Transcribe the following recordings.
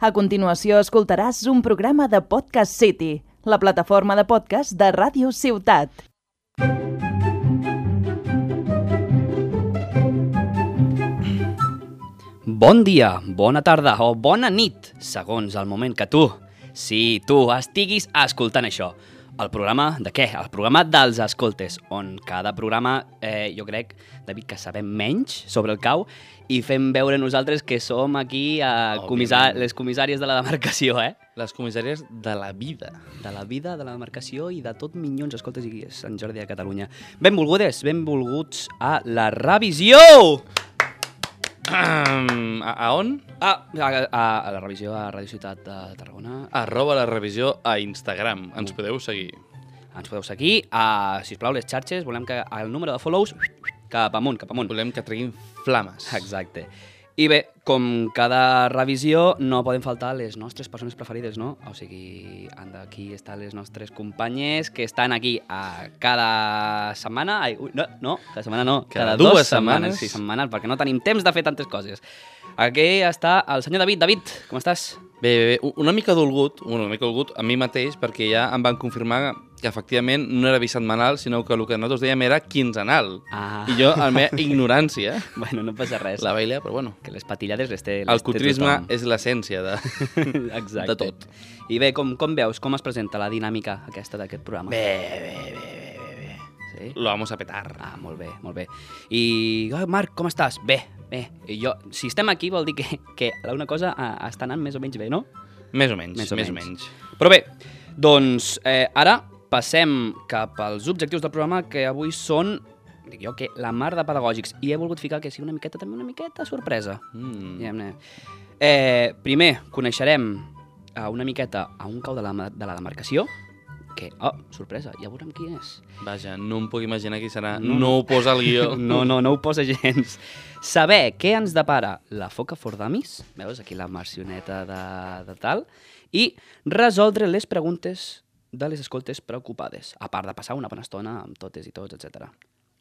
A continuació escoltaràs un programa de Podcast City, la plataforma de podcast de Ràdio Ciutat. Bon dia, bona tarda o bona nit, segons el moment que tu, si tu estiguis escoltant això. El programa de què? El programa dels escoltes, on cada programa, eh, jo crec, David, que sabem menys sobre el cau i fem veure nosaltres que som aquí a comissar les comissàries de la demarcació, eh? Les comissàries de la vida. De la vida, de la demarcació i de tot minyons, escoltes i Sant Jordi de Catalunya. Benvolgudes, benvolguts a la revisió! A, a on? Ah, a, a, a la revisió a Radio Ciutat de Tarragona. Arroba la revisió a Instagram. Ens podeu seguir. Ens podeu seguir a, si us plau, les xarxes. Volem que el número de follows cap amunt, cap amunt. Volem que treguin flames. Exacte. I bé, com cada revisió, no poden faltar les nostres persones preferides, no? O sigui, han d'aquí estar les nostres companyes que estan aquí a cada setmana... Ai, ui, no, no, cada setmana no. Cada dos dues setmanes. Sí, setmanal, perquè no tenim temps de fer tantes coses. Aquí està el senyor David. David, com estàs? Bé, bé, bé, una mica dolgut, una mica dolgut a mi mateix, perquè ja em van confirmar que efectivament no era bisetmanal, sinó que el que nosaltres dèiem era quinzenal. Ah. I jo, a la meva ignorància, Bueno, no passa res. la baila, però bueno, Que les patillades les té... Les el cutrisme és l'essència de... Exacte. de tot. I bé, com, com veus, com es presenta la dinàmica aquesta d'aquest programa? Bé, bé, bé, bé, bé, bé. Sí? Lo vamos a petar. Ah, molt bé, molt bé. I, oh, Marc, com estàs? Bé, bé. I jo, si estem aquí vol dir que, que una cosa ah, està anant més o menys bé, no? Més o menys, Més o o més menys. menys. Però bé, doncs eh, ara passem cap als objectius del programa que avui són dic jo que la mar de pedagògics i he volgut ficar que sigui una miqueta també una miqueta sorpresa. Mm. Diguem-ne. Eh, primer, coneixerem eh, una miqueta a un cau de la, de la demarcació, que, oh, sorpresa, ja veurem qui és. Vaja, no em puc imaginar qui serà. No, No, ho posa al guió. No, no, no ho posa gens. Saber què ens depara la foca Fordamis, veus, aquí la marcioneta de, de tal, i resoldre les preguntes de les escoltes preocupades, a part de passar una bona estona amb totes i tots, etc.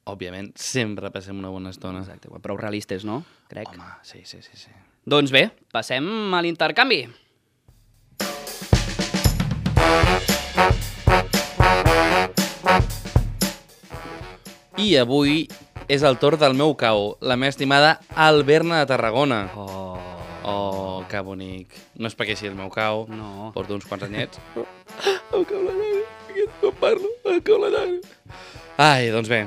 Òbviament, sempre passem una bona estona. Exacte, prou realistes, no? Crec. Home, sí, sí, sí, sí. Doncs bé, passem a l'intercanvi. I avui és el torn del meu cau, la meva estimada Alberna de Tarragona. Oh, Oh, que bonic. No és perquè sigui el meu cau, no. porto uns quants anyets. El cau la aquest no parlo, el cau la. Ai, doncs bé,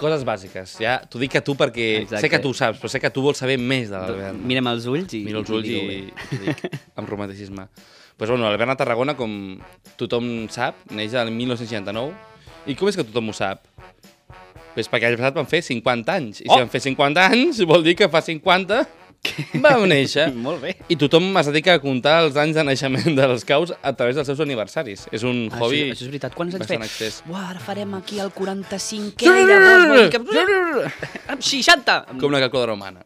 coses bàsiques. Ja t'ho dic a tu perquè Exacte. sé que tu ho saps, però sé que tu vols saber més de l'Alberna. Mira'm els ulls i... Miro els ulls i, i dic, amb romanticisme. Pues bueno, l'Alberna de Tarragona, com tothom sap, neix el 1969. I com és que tothom ho sap? Pues perquè l'any passat van fer 50 anys. I si Oh! van fer 50 anys, vol dir que fa 50 vam néixer. Molt bé. I tothom es dedica a comptar els anys de naixement dels caus a través dels seus aniversaris. És un Ah, hobby... Això, això és veritat. Quants anys fer? excés. Uah, ara farem aquí el 45è i llavors vol dir que... Amb 60! Com una calculadora humana.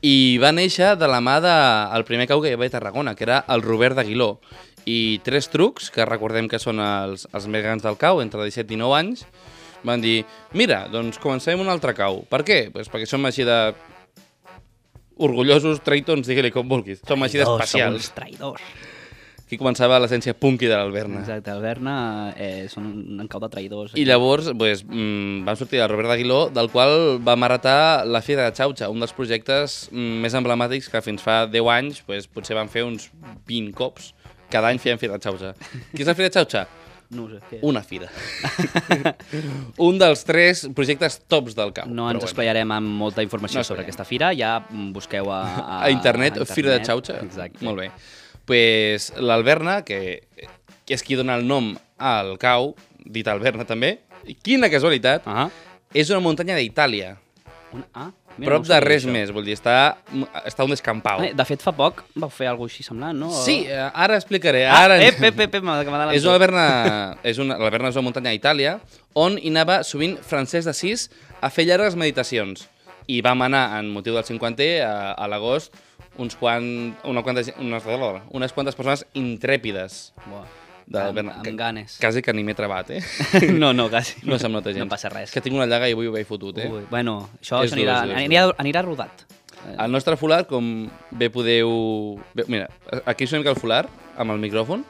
I va néixer de la mà del de, primer cau que hi havia a Tarragona, que era el Robert d'Aguiló. I tres trucs, que recordem que són els, els més grans del cau, entre 17 i 19 anys, van dir, mira, doncs comencem un altre cau. Per què? Pues perquè som així de orgullosos, traitons, digue-li com vulguis. Som així d'especials. Som uns traïdors. Aquí començava l'essència punky de l'Alberna. Exacte, el Berna eh, són un, un cau de traïdors. I llavors pues, mm, vam sortir del Robert d'Aguiló, del qual vam heretar la Fira de Xauxa, un dels projectes mm, més emblemàtics que fins fa 10 anys pues, potser van fer uns 20 cops. Cada any fèiem Fira de Xauxa. Què és la Fira de Xauxa? No sé. Què? Una fira. un dels tres projectes tops del camp. No ens esplaiarem amb molta informació No sobre aquesta fira, ja busqueu a... A, A internet, a Fira de Xauxa. Exacte. Molt bé. Pues, L'Alberna, que, que és qui dona el nom al cau, dit Alberna també, quina casualitat, Ah, és una muntanya d'Itàlia. un, ah mira, Prop no de res això. més, vol dir, està, està un descampau. De fet, fa poc vau fer alguna així semblant, no? Sí, eh, ara explicaré. Ah, Ara... ep, ep, ep, que m'ha És una alberna, és una, l'alberna és una muntanya a Itàlia on hi anava sovint Francesc d'Assís a fer llargues meditacions. I vam anar, en motiu del 50è, a, a l'agost, uns quant, una quanta, gent- unes, unes quantes persones intrèpides Buah, de amb, amb ganes. Quasi que ni m'he trebat, eh? no, no, quasi. No se'm nota gens. No passa res. Que tinc una llaga i avui ho he fotut, eh? Ui, bueno, això, És això anirà, dur, és dur, anirà, anirà rodat. El nostre folar, com bé podeu... Bé, mira, aquí una mica el folar, amb el micròfon.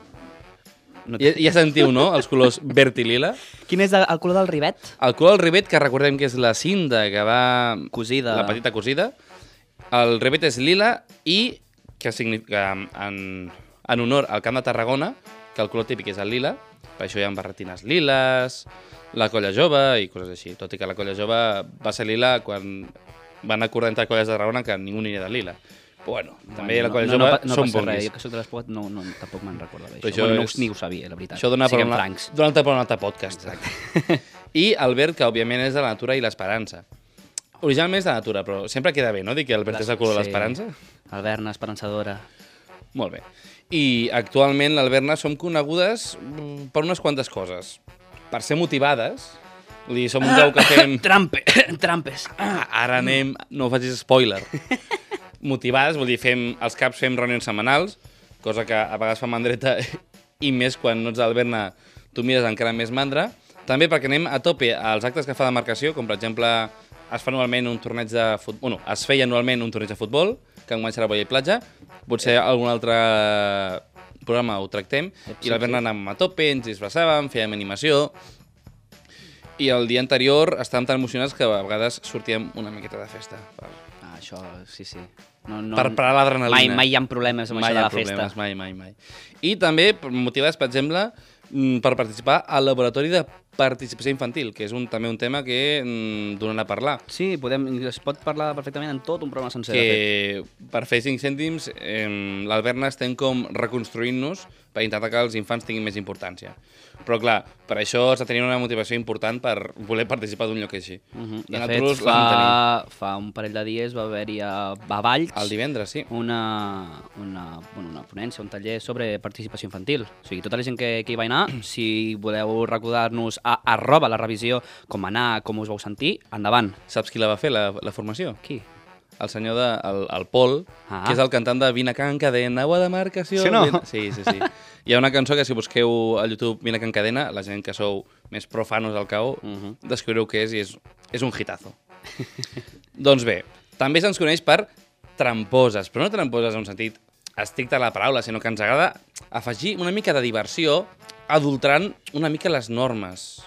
No Ja, ja sentiu, no?, els colors verd i lila. Quin és el, el color del rivet? El color del rivet, que recordem que és la cinta que va... Cosida. La petita cosida. El rivet és lila i que significa en, en honor al Camp de Tarragona, que el color típic és el lila, per això hi ha barretines liles, la colla jove i coses així. Tot i que la colla jove va ser lila quan van acordar entre colles de Tarragona que ningú aniria de lila. Però bueno, també la colla no, jove no, no, no són res. Jo que soc de l'esport no, no, tampoc me'n recordava això. això Bueno, no, és- ho- ni ho sabia, la veritat. Això dona per, una, dona per un altre podcast. Exacte. I el verd, que òbviament és de la natura i l'esperança. Originalment és de natura, però sempre queda bé, no? Dir que el verd és el color de l'esperança. Alberna, esperançadora. Molt bé. I actualment l'Alberna som conegudes mm, per unes quantes coses. Per ser motivades, dir, som un cau que fem... Trampe, trampes. Ah, ara anem... No facis spoiler. Motivades, vol dir, fem, els caps fem reunions setmanals, cosa que a vegades fa mandreta i més quan no ets d'Alberna tu mires encara més mandra. També perquè anem a tope als actes que fa de marcació, com per exemple es fa anualment un torneig de futbol... Bueno, es feia anualment un torneig de futbol, que enguany serà a Boia i Platja. Potser algun altre programa ho tractem. Sí, I l'Alberna anàvem a tope, ens disfressàvem, fèiem animació... I el dia anterior estàvem tan emocionats que a vegades sortíem una miqueta de festa. Ah, això, sí, sí. No, no, per parar l'adrenalina. Mai, mai hi ha problemes amb mai això de la festa. problemes, mai, mai, mai. I també motivades, per exemple, mm, per participar al laboratori de participació infantil, que és un, també un tema que mm, donen a parlar. Sí, podem, es pot parlar perfectament en tot un programa sencer, que per fer 5 cèntims eh, l'Alberna estem com reconstruint-nos per intentar que els infants tinguin més importància. Però clar, per això has de tenir una motivació important per voler participar d'un lloc així. Uh -huh. I De fet, fa, fa un parell de dies va haver-hi a, a Valls El divendres, sí. una, una, bueno, una ponència, un taller sobre participació infantil. O sigui, tota la gent que, que hi va anar, si voleu recordar-nos a arroba la revisió com anar, com us vau sentir, endavant. Saps qui la va fer, la, la formació? Qui? El senyor de, el, el Pol, Ah. que és el cantant de Vine a Can Cadena, agua de marcació... Sí o no? Vine- Sí, sí, sí. Hi ha una cançó que si busqueu al YouTube Vine a Can Cadena, la gent que sou més profanos al cau, Mhm. descobriu què és i és, és un hitazo. doncs bé, també se'ns coneix per tramposes, però no tramposes en un sentit estricte de la paraula, sinó que ens agrada afegir una mica de diversió adultrant una mica les normes.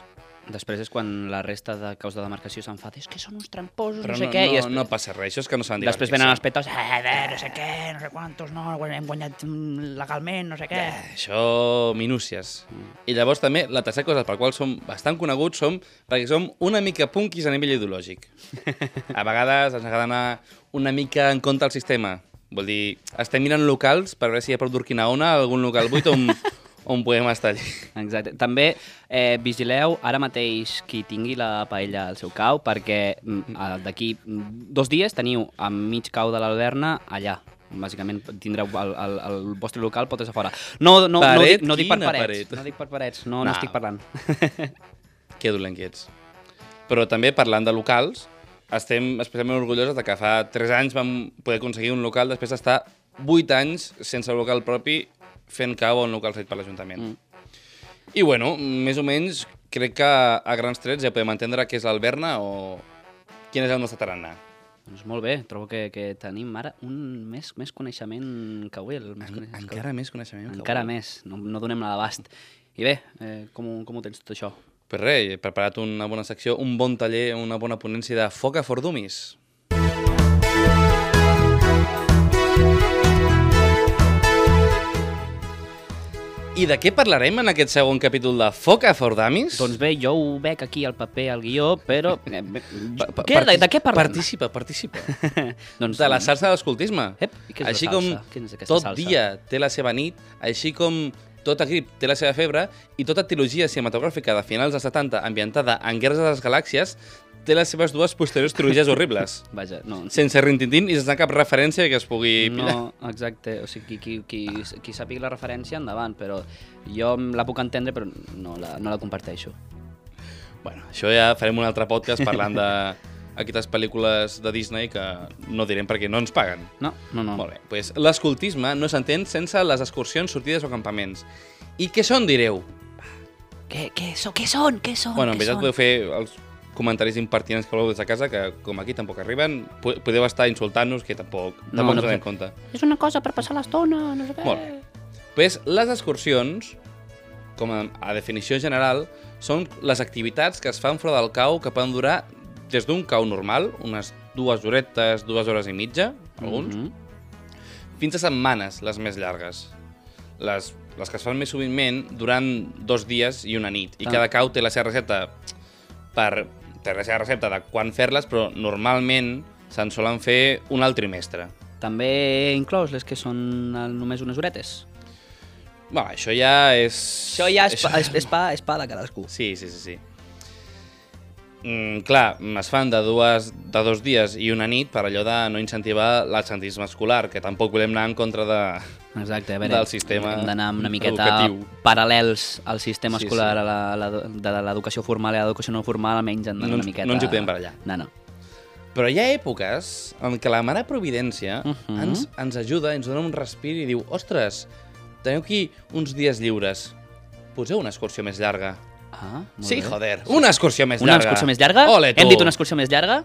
Després és quan la resta de caus de demarcació s'enfada. És que són uns tramposos, Però no sé no, què. no, I després, no passa res, això és que no s'han després venen els petos, eh, eh, no sé què, no sé quantos, no, hem guanyat mm, legalment, no sé què. Eh, Això, minúcies. I llavors també, la tercera cosa per qual som bastant coneguts som perquè som una mica punquis a nivell ideològic. A vegades ens agrada anar una mica en contra del sistema. Vol dir, estem mirant locals per veure si hi ha prou d'Urquinaona, algun local buit on, on podem estar allí. Exacte. També eh, vigileu ara mateix qui tingui la paella al seu cau, perquè mm, d'aquí mm, dos dies teniu a mig cau de l'Alberna allà. Bàsicament tindreu el, el, el vostre local potes a fora. No, no, no, Paret? dic, no dic per parets. paret? No dic per parets, no, no, No. estic parlant. Que dolent que ets. Però també, parlant de locals, estem especialment orgullosos de que fa 3 anys vam poder aconseguir un local després d'estar 8 anys sense local propi fent cau a un local fet per l'Ajuntament. Mm. I bueno, més o menys crec que a grans trets ja podem entendre què és l'Alberna o quin és el nostre tarannà. Doncs molt bé, trobo que, que tenim ara un més, més coneixement que avui. El més coneixement que Encara més coneixement. que Encara avui. més, no, no donem la d'abast. I bé, eh, com, com ho tens tot això? Pues res, he preparat una bona secció, un bon taller, una bona ponència de Foca for Dummies. I de què parlarem en aquest segon capítol de Foca for Dummies? Doncs bé, jo ho veig aquí al paper, al guió, però... Eh, Pa- què, de, de què parlem? Participa, participa. doncs, De la salsa de l'escoltisme. Així com tot salsa? dia té la seva nit, així com tota grip té la seva febre, i tota trilogia cinematogràfica de finals dels 70 ambientada en Guerres de les Galàxies té les seves dues posteriors trilogies horribles. Vaja, no... Sense rintintín i sense cap referència que es pugui pillar. No, exacte, o sigui, qui, qui, qui, qui sàpigui la referència, endavant, però jo la puc entendre, però no la, no la comparteixo. Bueno, això ja farem un altre podcast parlant de aquestes pel·lícules de Disney que no direm perquè no ens paguen. No, no, no. Molt bé, pues, l'escoltisme no s'entén sense les excursions, sortides o campaments. I què són, direu? Què, què, so, què són? Què són? bueno, en veritat podeu fer els comentaris impertinents que voleu des de casa, que com aquí tampoc arriben, po- podeu estar insultant-nos, que tampoc, No, tampoc no no, no en compte. És una cosa per passar l'estona, no sé què. Molt bé. Pues, les excursions, com a, a definició general, són les activitats que es fan fora del cau que poden durar des d'un cau normal, unes dues horetes, dues hores i mitja, alguns, Mhm. fins a setmanes, les més llargues. Les, les que es fan més sovintment duran dos dies i una nit. I Ah. cada cau té la seva recepta per... té la seva recepta de quan fer-les, però normalment se'n solen fer un al trimestre. També he inclòs les que són només unes horetes. Va, això ja és... Això ja és, pa, és, és, pa, és pa de cadascú. Sí, sí, sí, sí. Mm, clar, es fan de, dues, de dos dies i una nit per allò de no incentivar l'absentisme escolar, que tampoc volem anar en contra de... Exacte, a veure, Del sistema hem d'anar una miqueta educatiu. paral·lels al sistema Sí, escolar sí. A la, a la, de l'educació formal i a l'educació no formal, almenys hem d'anar No una miqueta... no ens hi podem barallar. No, no. Però hi ha èpoques en què la mare Providència uh Mhm. -huh. ens, ens ajuda, ens dona un respir i diu ostres, teniu aquí uns dies lliures, poseu una excursió més llarga. Ah, molt Sí, bé. joder, una excursió més Una llarga. excursió més llarga? Ole, tu. Hem dit una excursió més llarga?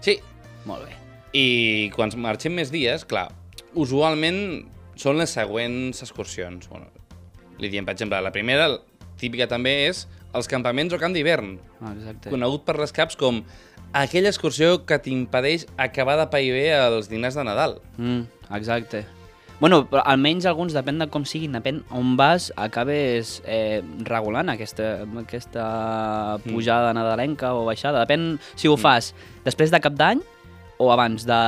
Sí, Molt bé. I quan marxem més dies, clar, usualment són les següents excursions. Bueno, li diem, per exemple, la primera, típica també, és els campaments o camp d'hivern, Ah, exacte. conegut per les caps com aquella excursió que t'impedeix acabar de pair bé els dinars de Nadal. Mm, exacte. Bueno, però almenys alguns, depèn de com siguin, depèn on vas, acabes eh, regulant aquesta, aquesta pujada nadalenca o baixada. Depèn si ho fas després de cap d'any o abans de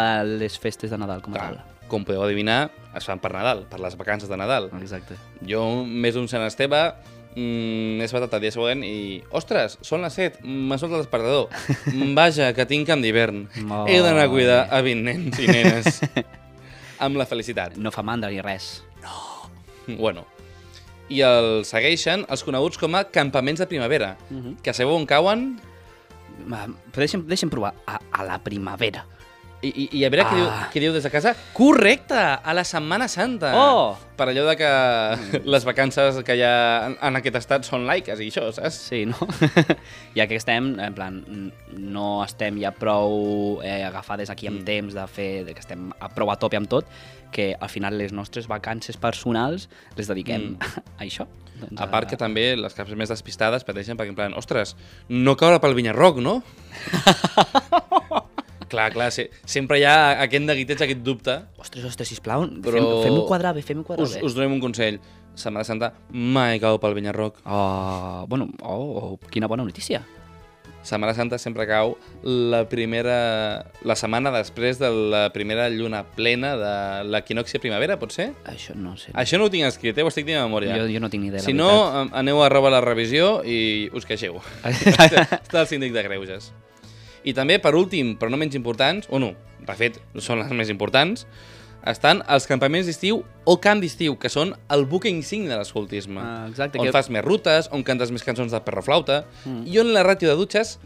les festes de Nadal, com a Clar, com podeu adivinar, es fan per Nadal, per les vacances de Nadal. tal. Exacte. Jo, més d'un Sant Esteve, mm, m'he esbatat el dia següent i... Ostres, són les 7, m'ha soltat el despertador. Vaja, que tinc camp d'hivern. Molt He d'anar a cuidar a 20 nens i nenes. amb la felicitat. No fa mandra ni res. Bueno. I el segueixen els coneguts com a campaments de primavera, Mhm. que sabeu on cauen Va, però deixa'm, deixa'm provar. A, a la primavera. I, i, i a veure què, diu, Ah. què diu des de casa. Correcte, a la Setmana Santa. Oh! Per allò de que les vacances que hi ha en, en aquest estat són laiques i això, saps? Sí, no? ja que estem, en plan, no estem ja prou eh, agafades aquí amb Mm. temps de fer, de que estem a prou a tope amb tot, que al final les nostres vacances personals les dediquem a això. Doncs, A part que també les caps més despistades pateixen perquè en plan, ostres, no caure pel Vinyarroc, no? Clar, clar, sí, sempre hi ha aquest neguiteig, aquest dubte. Ostres, ostres, sisplau, Però- fem- fem-ho quadrar bé, fem-ho quadrar Us, bé. us donem un consell. Setmana Santa mai cau pel Vinyarroc. Oh, bueno, oh, oh, quina bona notícia. Setmana Santa sempre cau la primera... la setmana després de la primera lluna plena de l'equinòxia primavera, pot ser? Això no sé. Això no ho tinc escrit, eh? ho estic dient de memòria. Jo, jo no tinc ni idea, si no, veritat. aneu a arroba la revisió i us queixeu. Està el síndic de greuges. I també, per últim, però no menys importants, o no, de fet, són les més importants, estan els campaments d'estiu o camp d'estiu, que són el buque insigne de l'escoltisme. Ah, exacte, on que- fas més rutes, on cantes més cançons de perroflauta, Mm. i on la ràtio de dutxes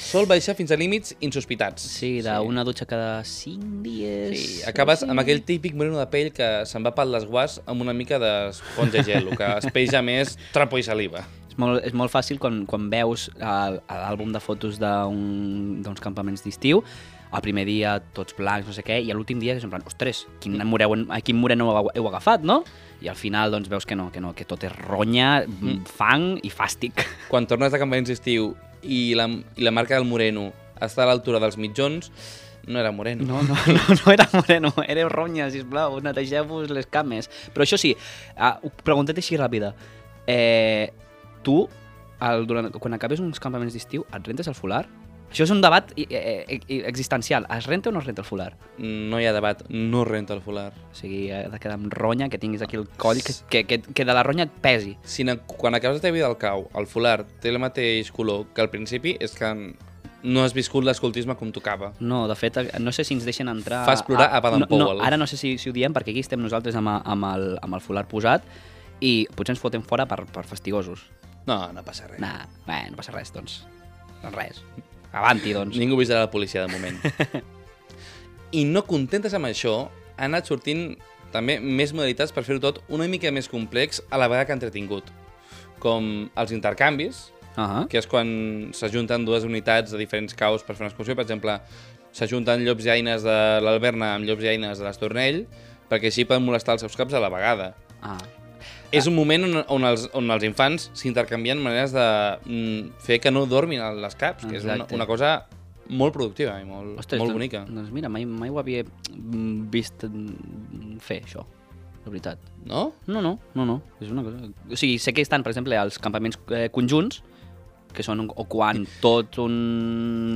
sol baixar fins a límits insospitats. Sí, d'una dutxa cada 5 dies... Sí, acabes amb aquell típic moreno de pell que se'n va pel desguàs amb una mica d'esponja gel, que es peja més trapo i saliva. Molt, és molt fàcil quan, quan veus el- l'àlbum de fotos d'un- d'uns campaments d'estiu, el primer dia tots blancs, no sé què, i l'últim dia és en plan, ostres, quin, moreu, a quin moreno heu, heu agafat, no? I al final doncs veus que no, que no, que tot és ronya, mm. fang i fàstic. Quan tornes de campaments d'estiu i la, i la marca del moreno està a l'altura dels mitjons, no era moreno. No, no, no, no era moreno, era ronya, sisplau, netegeu-vos les cames. Però això sí, uh, pregunta't així ràpida. Eh, tu, el, durant, quan acabes uns campaments d'estiu, et rentes el folar? Això és un debat existencial. Es renta o no es renta el folar? No hi ha debat, no renta el folar. O sigui, ha de quedar amb ronya, que tinguis aquí el coll, que, que, que, que de la ronya et pesi. Si quan acabes la teva vida al cau, el folar té el mateix color que al principi, és que no has viscut l'escoltisme com tocava. No, de fet, no sé si ens deixen entrar... Fas plorar a Baden no, no, Powell. Ara no sé si, si ho diem, perquè aquí estem nosaltres amb, a- amb, el, amb el folar posat i potser ens fotem fora per, per fastigosos. No, no passa res. Nah, bé, no passa res, doncs. Doncs res. Avanti, doncs. Ningú avisarà la policia de moment. I no contentes amb això, han anat sortint també més modalitats per fer-ho tot una mica més complex a la vegada que entretingut. Com els intercanvis, Ahà. que és quan s'ajunten dues unitats de diferents caus per fer una excursió. Per exemple, s'ajunten llops i eines de l'Alberna amb llops i eines de l'Estornell, perquè així poden molestar els seus caps a la vegada. Ah. És un moment on, on, els, on els infants s'intercanvien maneres de mm, fer que no dormin les caps, que és una, Exacte. una cosa molt productiva i molt, Ostres, molt doncs, bonica. Doncs mira, mai, mai ho havia vist mm, fer, això, de veritat. No? No, no, no, no. És una cosa... O sigui, sé que estan, per exemple, als campaments eh, conjunts, que són o quan tot un,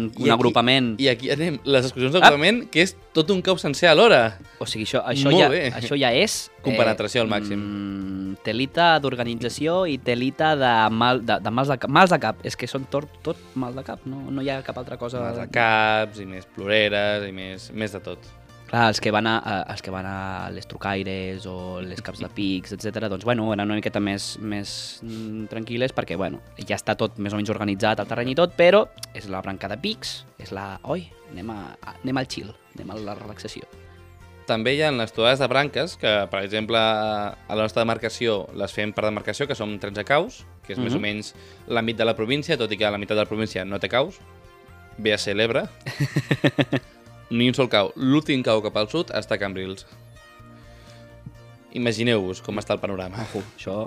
un I aquí- agrupament... I aquí anem, les excursions d'agrupament, que és tot un cau sencer alhora. O sigui, això, això, Molt ja, bé. això ja és... Compenetració al màxim. Mm, telita d'organització i telita de, mal, de, de mals, de, cap- mals de cap. És que són tot, tot mal de cap, no, no hi ha cap altra cosa... Més de caps, i més ploreres, i més, més de tot. Clar, els que van a, els que van a les trucaires o les caps de pics, etc. doncs, bueno, eren una miqueta més, més mm, tranquil·les perquè, bueno, ja està tot més o menys organitzat al terreny i tot, però és la branca de pics, és la... Oi, anem, a, anem al chill, anem a la relaxació. També hi ha les toades de branques, que, per exemple, a la nostra demarcació les fem per demarcació, que som 13 caus, que és més o Mhm. menys l'àmbit de la província, tot i que la meitat de la província no té caus. Ve a ser l'Ebre. Ni un sol cau. L'últim cau cap al sud està a Cambrils. Imagineu-vos com està el panorama. Ojo, això...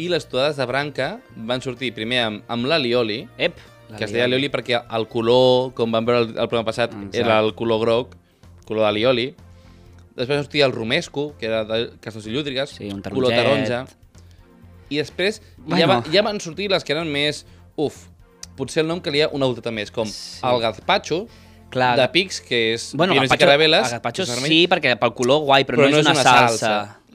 I les toades de branca van sortir primer amb, amb l'alioli, Ep! que es deia alioli perquè el color, com vam veure el, el programa passat, Exacte. era el color groc, color d'alioli. Després sortia el romesco, que era de Castors i Llúdrigues, Sí, un color taronja. I després ja, Bueno. va, ja van sortir les que eren més... Uf, potser el nom calia una volta més, com Sí. el gazpacho, Clar, de pics, que és bueno, i gazpacho, carabeles, el gazpacho sí, perquè pel color guai, però, no, és una, salsa.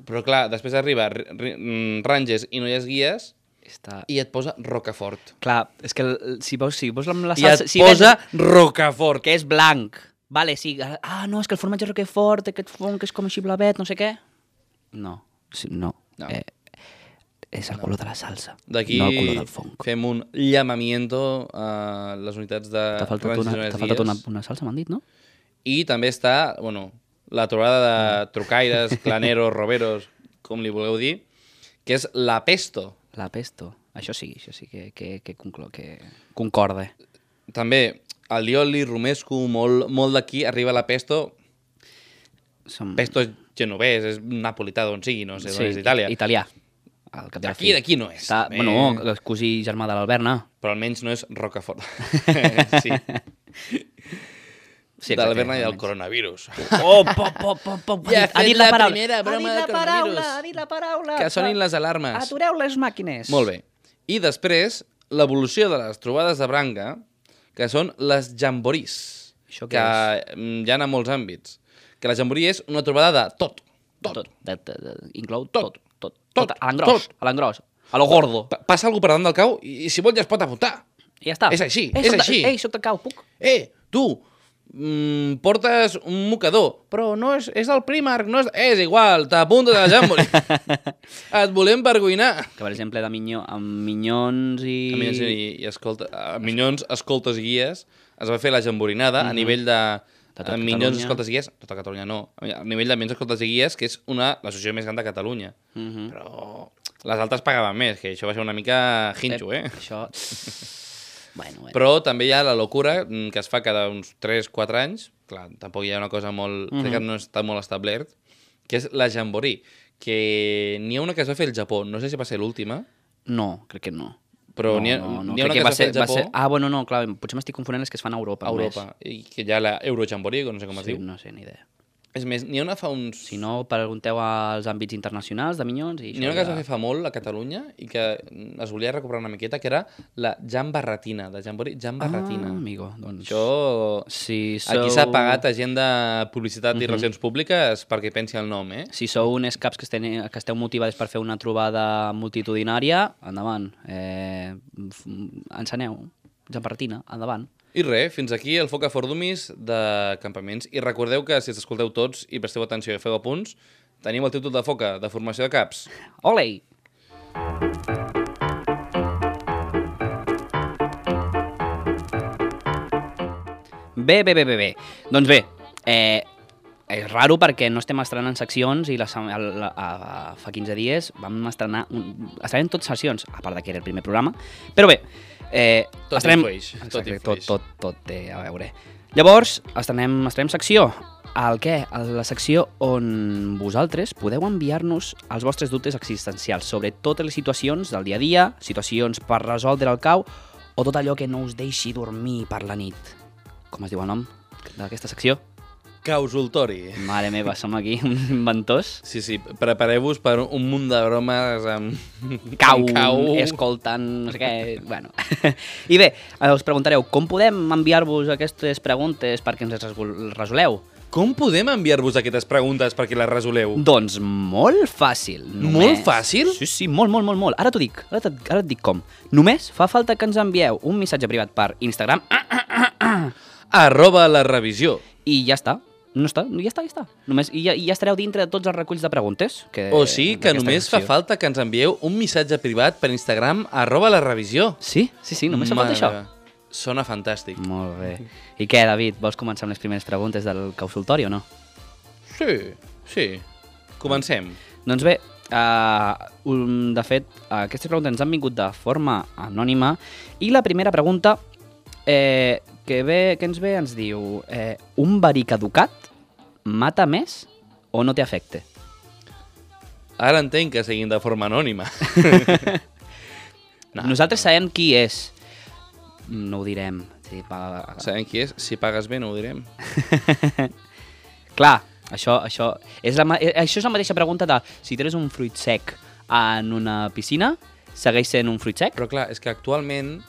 Però clar, després arriba ri- ri- mm, Ranges i Noies Guies Està... i et posa Rocafort. Clar, és que si veus, si veus amb la I salsa... et si posa ves Rocafort. que és blanc. Vale, sí. Ah, no, és que el formatge Roquefort, aquest fong que és com així blavet, no sé què. No, sí, no. No. Eh, és el color de la salsa, D'aquí no el color del fong. fem un llamamiento a les unitats de T'ha faltat, una, t'ha faltat una, una salsa, m'han dit, no? I també està, bueno, la trobada de trucaires, claneros, roberos, com li voleu dir, que és la pesto. La pesto. Això sí, això sí que, que, que, conclo, que concorde. També, el lioli, romesco, molt, molt d'aquí arriba la pesto. Som... Pesto és genovès, és napolità d'on sigui, no sé, d'on és d'Itàlia. Italià. Al cap de la D'aquí, no és. Està, bueno, el cosí germà de l'Alberna. Però almenys no és Rocafort. sí, Sí, de l'Alberna i del coronavirus. Oh, pop, pop, pop, pop. Ja ha, ha dit, ha fet dit la, la paraula. primera broma del la paraula, coronavirus. ha dit la paraula. Que sonin les alarmes. Atureu les màquines. Molt bé. I després, l'evolució de les trobades de branca, que són les jamborís, Això què que mm, hi ha en molts àmbits. Que la jamborí és una trobada de tot. Tot. Tot. De, de, de, inclou Tot. tot. Tot. A l'engròs. A l'engròs. A lo gordo. Pa- Passa algú per davant del cau i, si vol ja es pot apuntar. I ja està. És així, Ei, és de- així. Ei, soc de cau, puc? Eh, tu, mm, portes un mocador, però no és, és del Primark, no és... És igual, t'apuntes a la jamboree. Et volem vergoinar. Que, per exemple, de minyo, amb minyons i... A Minyons, i, i escolta, a Minyons, escoltes guies, es va fer la jamborinada a nivell de... De tot a Minyons, Catalunya. escoltes guies, tota Catalunya no, a nivell de Minyons, escoltes guies, que és una, l'associació més gran de Catalunya. Mhm. Però les altres pagaven més, que això va ser una mica hinxo, eh? Això... bueno, bueno. Però també hi ha la locura, mm, que es fa cada uns 3-4 anys, clar, tampoc hi ha una cosa molt... Crec que no està molt establert, que és la jamboree, que n'hi ha una que es va fer al Japó, no sé si va ser l'última, No, crec que no. Però no, n'hi ha, no, no. ha una que que va es va ser, va Japó, ser... Ah, bueno, no, clar, potser m'estic confonent les que es fan a Europa. a. Europa, i que hi ha que no sé com es Sí, diu. no sé, ni idea. És més, n'hi ha una fa uns... Si no, pregunteu als àmbits internacionals de Minyons i N'hi ha una que es va fer fa molt a Catalunya i que es volia recuperar una miqueta, que era la Jamba Ratina, de Jamboree Jamba Ah, amigo, doncs... Això... Si Aquí sou... s'ha pagat a gent de publicitat i relacions públiques perquè pensi el nom, eh? Si sou uns caps que, esteu, que esteu motivats per fer una trobada multitudinària, endavant. Eh, enceneu. Jampartina, endavant. I res, fins aquí el Foca Fordumis de campaments. I recordeu que si escolteu tots i presteu atenció i feu apunts, tenim el títol de Foca, de formació de caps. Olei! Bé, bé, bé, bé, bé. Doncs bé, eh, és raro perquè no estem estrenant seccions i la, la, a, a, fa 15 dies vam estrenar... Un, estrenem tot sessions, a part de que era el primer programa. Però bé, eh, Tot estrenem... influeix, tot influeix. tot, tot, tot té a veure. Llavors, estrenem, estrenem secció. El què? A La secció on vosaltres podeu enviar-nos els vostres dubtes existencials sobre totes les situacions del dia a dia, situacions per resoldre el cau o tot allò que no us deixi dormir per la nit. Com es diu el nom d'aquesta secció? Causultori. Mare meva, som aquí uns inventors. Sí, sí, prepareu-vos per un munt de bromes amb... Cau, amb cau. escoltant, no sé què... Bueno. I bé, us preguntareu, com podem enviar-vos aquestes preguntes perquè ens les resol- resoleu? Com podem enviar-vos aquestes preguntes perquè les resoleu? Doncs molt fàcil. Molt fàcil? Sí, sí, molt, molt, molt, molt. Ara t'ho dic, ara, ara et dic com. Només fa falta que ens envieu un missatge privat per Instagram Arroba la revisió. i ja està. No està, ja està, ja està. Només, i, ja, I ja estareu dintre de tots els reculls de preguntes. Que, O sigui que només fa falta que ens envieu un missatge privat per Instagram arroba la revisió. Sí, sí, sí, només fa falta Mare això. Sona fantàstic. Molt bé. I què, David, vols començar amb les primeres preguntes del consultori o no? Sí, sí. Comencem. Doncs bé, uh, um, de fet, uh, aquestes preguntes ens han vingut de forma anònima i la primera pregunta eh, que, ve, que ens ve ens diu eh, un verí caducat mata més o no té efecte? Ara entenc que seguim de forma anònima. No, Nosaltres sabem qui és. No ho direm. Sí, pa... Sabem qui és? Si pagues bé no ho direm. Clar, això, això, és la, eh, això és la mateixa pregunta de si tens un fruit sec en una piscina, segueix sent un fruit sec? Però clar, és que actualment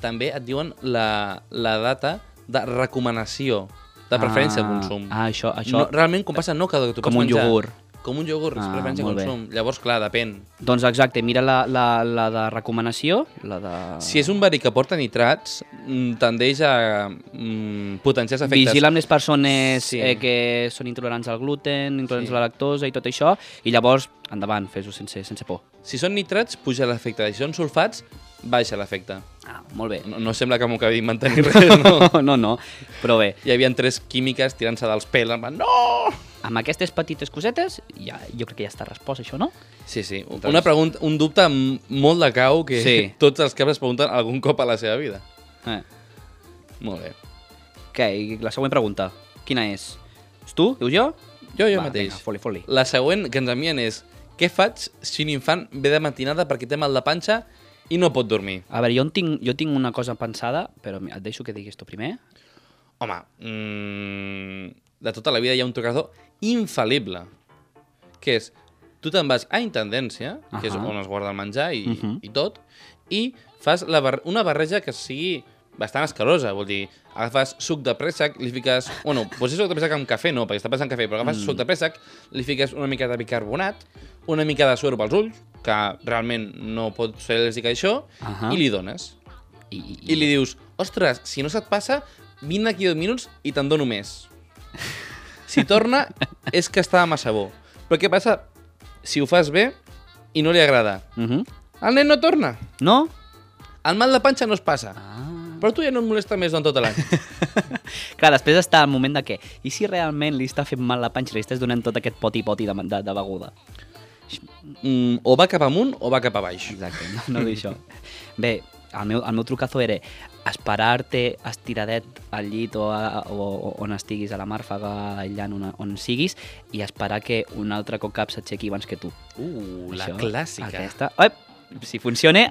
també et diuen la, la data de recomanació de preferència de consum. Ah, això, això No, realment, com passa, no cada que tu com un menjar. iogurt. Com un iogurt, Ah, preferència molt bé. consum. Llavors, clar, depèn. Doncs exacte, mira la, la, la de recomanació, la de... Si és un verí que porta nitrats, mm, tendeix a mm, potenciar els efectes. Vigila amb les persones sí. eh, que són intolerants al gluten, intolerants Sí. a la lactosa i tot això, i llavors, endavant, fes-ho sense, sense por. Si són nitrats, puja l'efecte. Si són sulfats, baixa l'efecte. Ah, molt bé. No, no sembla que m'ho acabi d'inventar ni res, no? no, no, però bé, Hi havia tres químiques tirant-se dels pèls, en plan, no! amb aquestes petites cosetes, ja, jo crec que ja està respost, això, no? Sí, sí. Doncs- Una pregunta, un dubte molt de cau que Sí. tots els caps es pregunten algun cop a la seva vida. Eh. Molt bé. Què, i la següent pregunta, quina és? És tu? Dius jo? Jo, jo Va, mateix. Vinga, foli, foli. La següent que ens envien és què faig si un infant ve de matinada perquè té mal de panxa i no pot dormir? A veure, jo en tinc, jo tinc una cosa pensada, però et deixo que diguis tu primer. Home, mm, de tota la vida hi ha un tocador infal·lible, que és, tu te'n vas a Intendència, que és on es guarda el menjar i, Mhm. i tot, i fas la bar una barreja que sigui bastant escarosa, vol dir, agafes suc de préssec, li fiques... Bueno, posis suc de préssec amb cafè, no, perquè està passant cafè, però agafes mm. suc de préssec, li fiques una mica de bicarbonat, una mica de suor pels ulls, que realment no pot ser al·lèrgic a això, Ahà. i li dones. I, i, I li dius, ostres, si no se't passa, vine aquí 10 minuts i te'n dono més. Si torna, és que estava massa bo. Però què passa si ho fas bé i no li agrada? Uh -huh. El nen no torna. No? El mal de panxa no es passa. Ah. Però tu ja no et molesta més durant tota l'any. Clar, després està el moment de que, i si realment li està fent mal la panxa i li estàs donant tot aquest poti-poti de, de, de beguda? Mm, o va cap amunt o va cap a baix. Exacte, no, no dir això. Bé, el meu, el meu trucazo era esperar-te estiradet al llit o, a, o, on estiguis a la màrfaga, aïllant on, on siguis, i esperar que un altre cocap s'aixequi abans que tu. Uh, la Això, clàssica. Aquesta... Ep, si funciona,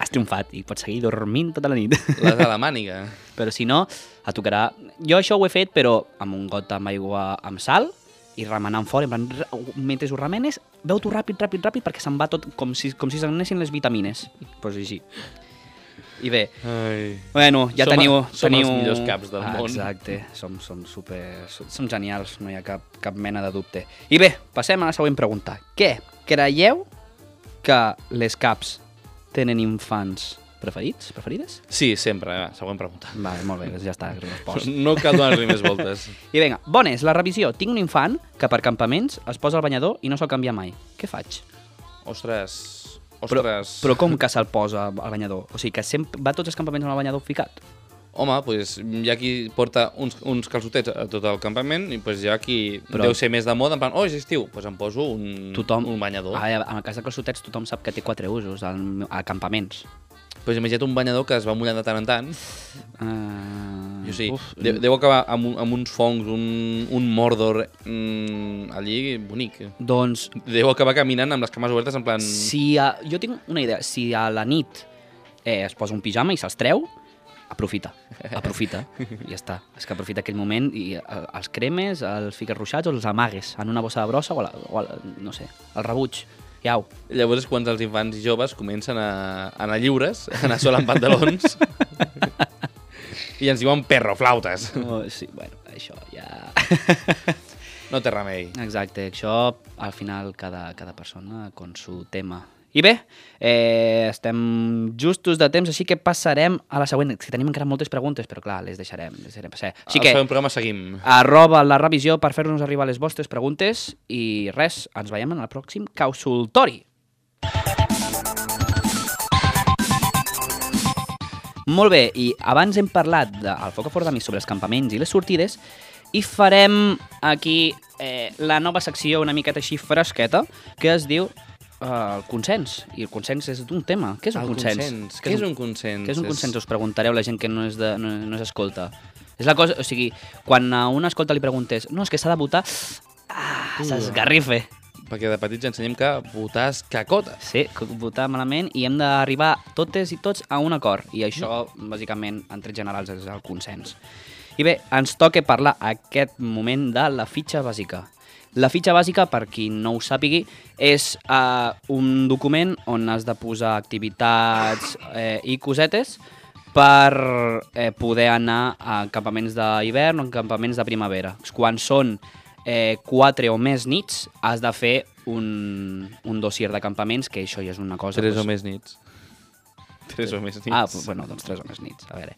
has triomfat i pots seguir dormint tota la nit. La de la màniga. però si no, et tocarà... Jo això ho he fet, però amb un got amb aigua amb sal i remenant fora, en plan, re- mentre ho remenes, veu-t'ho ràpid, ràpid, ràpid, perquè se'n va tot com si, com si s'anessin les vitamines. Doncs pues així. I bé, Ai. bueno, ja Som- teniu... som teniu... els millors caps del món. Exacte, som, som super... Som, som genials, no hi ha cap, cap mena de dubte. I bé, passem a la següent pregunta. Què creieu que les caps tenen infants preferits? Preferides? Sí, sempre. Va, següent pregunta. Vale, molt bé, doncs ja està, respost. No cal donar-li més voltes. I vinga, bones, la revisió. Tinc un infant que per campaments es posa al banyador i no se'l canvia mai. Què faig? Ostres... Però, Ostres... però com que se'l posa al banyador? O sigui, que sempre va a tots els campaments amb el banyador ficat? home, pues, hi ha qui porta uns, uns calçotets a tot el campament i pues, hi ha qui Però- Però... deu ser més de moda, en plan, oh, és estiu, pues em poso un, Tothom, un banyador. Ah, en el cas de calçotets, tothom sap que té quatre usos al, a acampaments. Pues imagina't un banyador que es va mullant de tant en tant. Uh, Jo sí, deu, deu acabar amb, amb uns fongs, un, un Mordor mm, allí bonic. Doncs Deu acabar caminant amb les cames obertes en plan... Si a, jo tinc una idea, si a la nit eh, es posa un pijama i se'ls treu, aprofita, aprofita, i ja està. És que aprofita aquell moment i eh, els cremes, els fiques ruixats o els amagues en una bossa de brossa o, a la, o a la, no sé, el rebuig. Iau. Llavors és quan els infants i joves comencen a, a anar lliures, a anar sol amb pantalons, i ens diuen perroflautes. Oh, sí, bueno, això ja... No té remei. Exacte, això al final cada, cada persona con su tema. I bé, eh, estem justos de temps, així que passarem a la següent. Que tenim encara moltes preguntes, però clar, les deixarem. Les deixarem passar. Així que, següent programa seguim. arroba la revisió per fer-nos arribar les vostres preguntes i res, ens veiem en el pròxim consultori. Molt bé, i abans hem parlat del foc a mi sobre els campaments i les sortides i farem aquí eh, la nova secció una miqueta així fresqueta que es diu eh, el consens. I el consens és d'un tema. Què és un El consens? consens. Què és un consens? Què és un consens? Us preguntareu la gent que no és, de, no, no és escolta. És la cosa, o sigui, quan a una escolta li preguntes no, és que s'ha de votar, ah, s'esgarrife. Perquè de petits ensenyem que votar és cacota. Sí, votar malament i hem d'arribar totes i tots a un acord. I això, bàsicament, en trets generals, és el consens. I bé, ens toca parlar aquest moment de la fitxa bàsica. La fitxa bàsica, per qui no ho sàpigui, és uh, un document on has de posar activitats eh, i cosetes per eh, poder anar a campaments d'hivern o a campaments de primavera. Quan són eh, quatre o més nits, has de fer un, un dossier de campaments, que això ja és una cosa... Tres o doncs- més nits. Tres o més nits. Ah, bueno, doncs tres o més nits, a veure.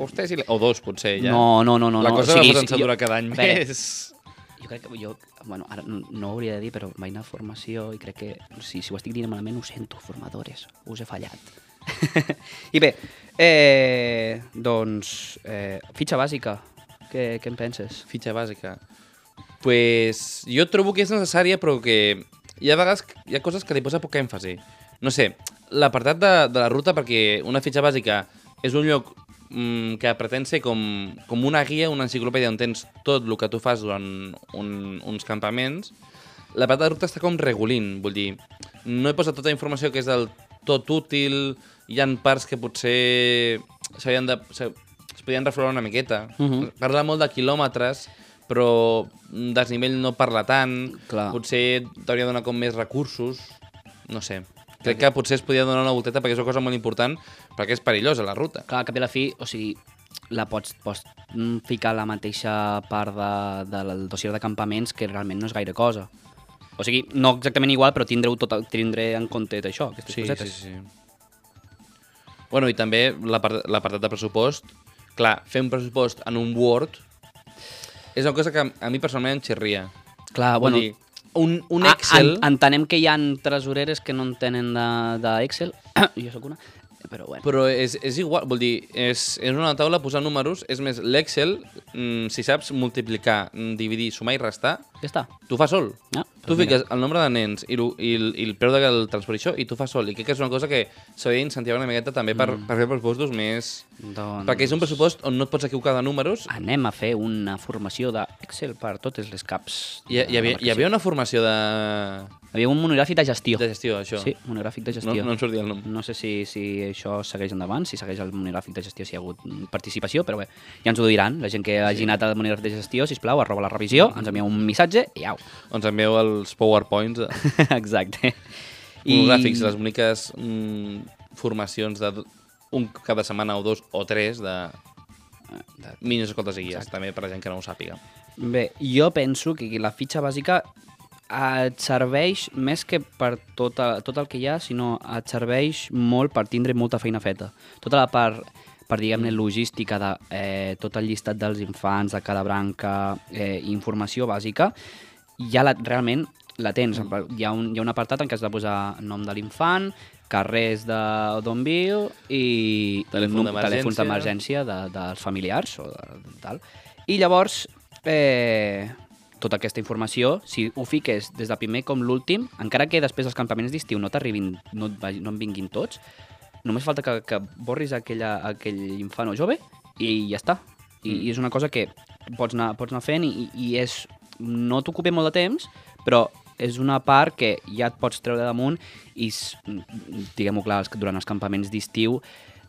Ostres, i... o dos, potser, ja. No, no, no, no. La no. cosa o sigui, si- durar jo- cada any veure, més. Jo crec que jo, bueno, ara no, no ho hauria de dir, però vaig anar a formació i crec que, si, si ho estic dient malament, ho sento, formadores, us he fallat. I bé, eh, doncs, eh, fitxa bàsica, què, què en penses? Fitxa bàsica. Pues jo trobo que és necessària, però que hi ha vegades hi ha coses que li posa poca èmfasi. No sé, l'apartat de, de la ruta, perquè una fitxa bàsica és un lloc que pretén ser com, com una guia, una enciclopèdia on tens tot el que tu fas durant un, uns campaments, l'apartat de ruta està com regulint, vull dir, no he posat tota la informació que és del tot útil, hi han parts que potser s'haurien de, se, es podien reflorar una miqueta. Mhm. Parla molt de quilòmetres, però desnivell no parla tant, Clar. potser t'hauria de donar com més recursos, no sé. Crec que potser es podria donar una volteta perquè és una cosa molt important, perquè és perillosa la ruta. Clar, al cap i a la fi, o sigui, la pots, pots ficar a la mateixa part de, del dossier de campaments que realment no és gaire cosa. O sigui, no exactament igual, però tindreu tot, tindré en compte això, aquestes Sí, sí, cosetes. sí. Bueno, i també l'apart- l'apartat de pressupost. Clar, fer un pressupost en un Word és una cosa que a- mi personalment em xirria. Clar, Vull bueno, dir, un, un Ah, Excel... en, entenem que hi ha tresoreres que no en tenen d'Excel, de, jo sóc una, però bueno. Però és, és igual, vol dir, és, és una taula posar números, és més, l'Excel, mm, si saps multiplicar, mm, dividir, sumar i restar, Ja està. tu fa sol. Ja, Tu doncs mira. fiques el nombre de nens i, i, el, i el preu del transport i això, i tu fas sol. I crec que és una cosa que s'hauria d'incentivar una miqueta també per, Mm. per fer pressupostos més... Doncs... Perquè és un pressupost on no et pots equivocar de números. Anem a fer una formació d'Excel per totes les caps. Hi, hi, havia, hi havia una formació de, havia un monogràfic de gestió. de gestió, això. Sí, monogràfic de no, gestió. no em sortia el nom. No sé si, si això segueix endavant, si segueix el monogràfic de gestió, si hi ha hagut mm, participació, però bé, ja ens ho diran. La gent que hagi anat al monogràfic de gestió, sisplau, arroba la revisió, ens envieu un missatge i au. Ens envieu els powerpoints, de- Exacte. monogràfics, les boniques mm, formacions de un cada setmana o dos o tres de, de mínims escoltes i guies, també per a gent que no ho sàpiga. Bé, jo penso que la fitxa bàsica et serveix més que per tot, el, tot el que hi ha, sinó et serveix molt per tindre molta feina feta. Tota la part, per diguem-ne, logística de eh, tot el llistat dels infants, de cada branca, eh, informació bàsica, ja la, realment la tens. Mm. Hi, ha un, hi ha un apartat en què has de posar nom de l'infant, carrers de d'on viu i Telèfon telèfons d'emergència de, dels familiars o de tal. I llavors, eh, tota aquesta informació, si ho fiques des del primer com l'últim, encara que després dels campaments d'estiu no t'arribin, no, no en vinguin tots, només falta que, que borris aquella, aquell infant o jove i ja està. I, Mm. i és una cosa que pots anar, pots anar fent i, i és, no t'ocupa molt de temps, però és una part que ja et pots treure damunt i, diguem-ho clar, els- durant els campaments d'estiu,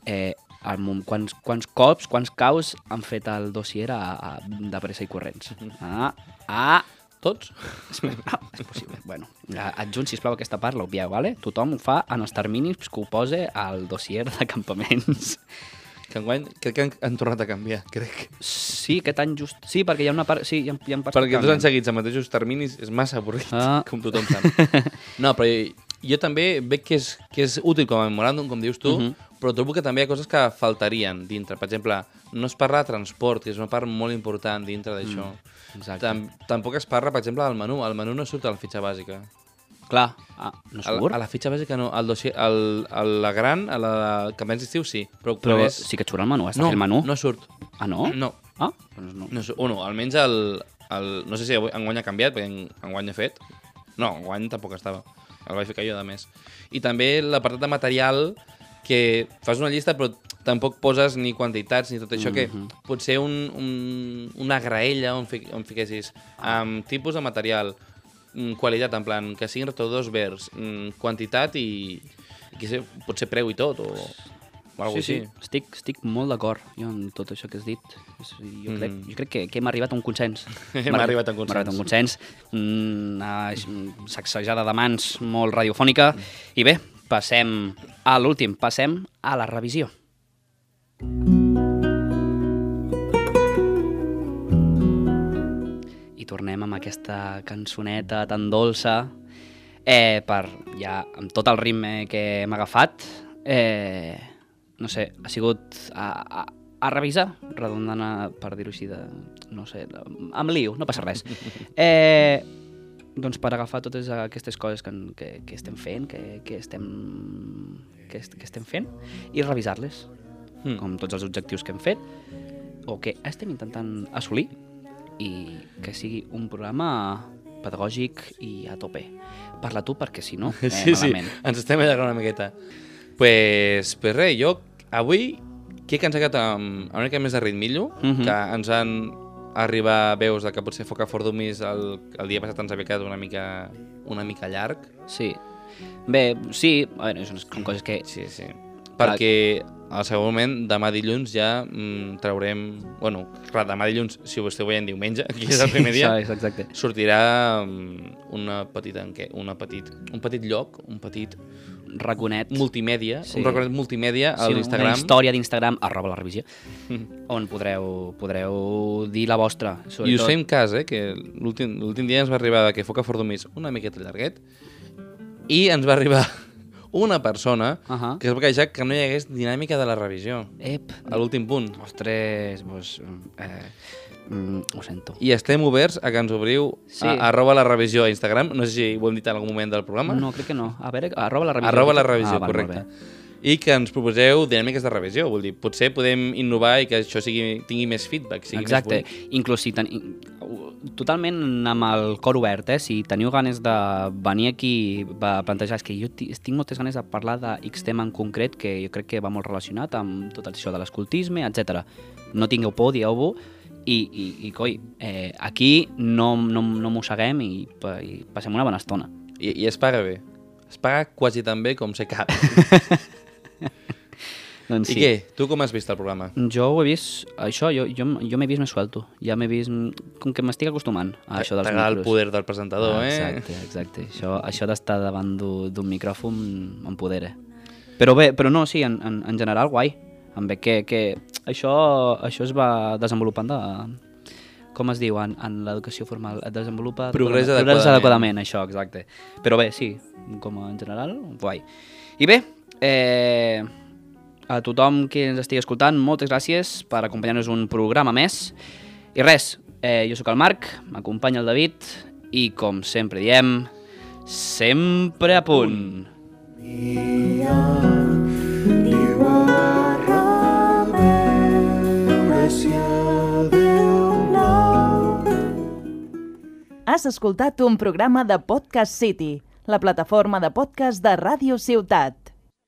eh, el, mom- quants, quants cops, quants caus han fet el dossier a, a, de pressa i corrents. Ah, ah, Tots? Ah, és possible. Bueno, adjunt, sisplau, aquesta part, l'obvieu, vale? Tothom ho fa en els terminis que ho posa al dossier de campaments. Que enguany crec que han, han tornat a canviar, crec. Sí, aquest any just... Sí, perquè hi ha una part... Sí, hi ha, hi ha parts que Perquè dos anys seguits amb mateixos terminis és massa avorrit, Ah. com tothom sap. No, però jo també veig que és, que és útil com a memoràndum, com dius tu, Mhm. Però trobo que també hi ha coses que faltarien dintre. Per exemple, no es parla de transport, que és una part molt important dintre d'això. Exacte. Tam Tampoc es parla, per exemple, del menú. El menú no surt a la fitxa bàsica. Clar, ah, no A, surt, a la fitxa bàsica no. El dossier, el, el, la gran, a la de campanyes d'estiu, sí. Però, però és... sí que et surt el menú, està no, el menú. no surt. Ah, no? No. Ah, doncs no. No, surt. o no, almenys el, el... No sé si enguany ha canviat, perquè en- enguany ha fet. No, enguany tampoc estava. El vaig ficar jo, de més. I també l'apartat de material, que fas una llista però tampoc poses ni quantitats ni tot això, que Mhm. potser un, un, una graella on, fi, on fiquessis amb tipus de material, mm, qualitat, en plan, que siguin rotadors verds, mm, quantitat i, i que sé, potser preu i tot, o, o alguna sí, sí, així. estic, estic molt d'acord jo en tot això que has dit. Jo, crec, Mhm. jo crec que, que hem arribat a un consens. Hem arribat a un Hem arribat a un consens. consens. Una sacsejada de mans molt radiofònica. I bé, passem a l'últim, passem a la revisió. I tornem amb aquesta cançoneta tan dolça eh, per ja amb tot el ritme que hem agafat eh, no sé, ha sigut a, a, a revisar, redundant a, per dir-ho així de, no sé, amb liu, no passa res. Eh, doncs per agafar totes aquestes coses que, que, que estem fent, que, que, estem, que, est, que estem fent, i revisar-les, Mm. com tots els objectius que hem fet, o que estem intentant assolir, i que sigui un programa pedagògic i a tope. Parla tu, perquè si no, eh, Sí, sí, ens estem allargant una miqueta. Pues, pues res, jo avui que he encegat amb, amb una mica més de ritmillo, Mhm. que ens han arribat veus de que potser Foca for Dummies el, el dia passat ens havia quedat una mica, una mica llarg. Sí. Bé, sí, a són, són coses que... Sí, sí. Perquè al segon moment, demà dilluns ja mm, traurem... Bueno, clar, demà dilluns, si ho esteu veient diumenge, que és el primer dia, Això és exacte. sortirà mm, una petita enquè, una petit, un petit lloc, un petit Raconet. multimèdia, Sí. un recordat multimèdia a Sí, l'Instagram. Una història d'Instagram, arroba la revisió, on podreu, podreu dir la vostra. I us fem cas, eh, que l'últim dia ens va arribar que Foca for Dummies una miqueta llarguet i ens va arribar una persona Ahà. que es va queixar que no hi hagués dinàmica de la revisió Ep, a l'últim punt. ostres, pues, eh, mm, ho sento. I estem oberts a que ens obriu Sí. a, arroba la revisió a Instagram. No sé si ho hem dit en algun moment del programa. No, crec que no. A veure, arroba la revisió. Arroba la revisió, ah, correcte. bé. I que ens proposeu dinàmiques de revisió. Vull dir, potser podem innovar i que això sigui, tingui més feedback, sigui Exacte, més bonic. inclús si ten... totalment amb el cor obert, eh? si teniu ganes de venir aquí a plantejar, és que jo ti- tinc moltes ganes de parlar de X tema en concret que jo crec que va molt relacionat amb tot això de l'escoltisme, etc. No tingueu por, dieu-ho, i, i, i coi, eh, aquí no, no, no mosseguem i, i passem una bona estona. I, I es paga bé. Es paga quasi tan bé com ser cap. Doncs I què? Tu com has vist el programa? Jo ho he vist, això, jo, jo, jo m'he vist més suelto. Ja m'he vist, com que m'estic acostumant a això dels T'agrada el micros. poder del presentador, Ah, eh? Exacte, exacte. Això, això d'estar davant d'u- d'un micròfon m'empodera. Però bé, però no, sí, en, en, en general guai. Em ve que, que això, això es va desenvolupant de, com es diu, en, en l'educació formal, es desenvolupa... Progrés Progrés adequadament. adequadament, això, exacte. Però bé, sí, com en general, guai. I bé, eh, a tothom que ens estigui escoltant, moltes gràcies per acompanyar-nos un programa més. I res, eh, jo sóc el Marc, m'acompanya el David i, com sempre diem, sempre a punt. Diu Has escoltat un programa de Podcast City, la plataforma de podcast de Radio Ciutat.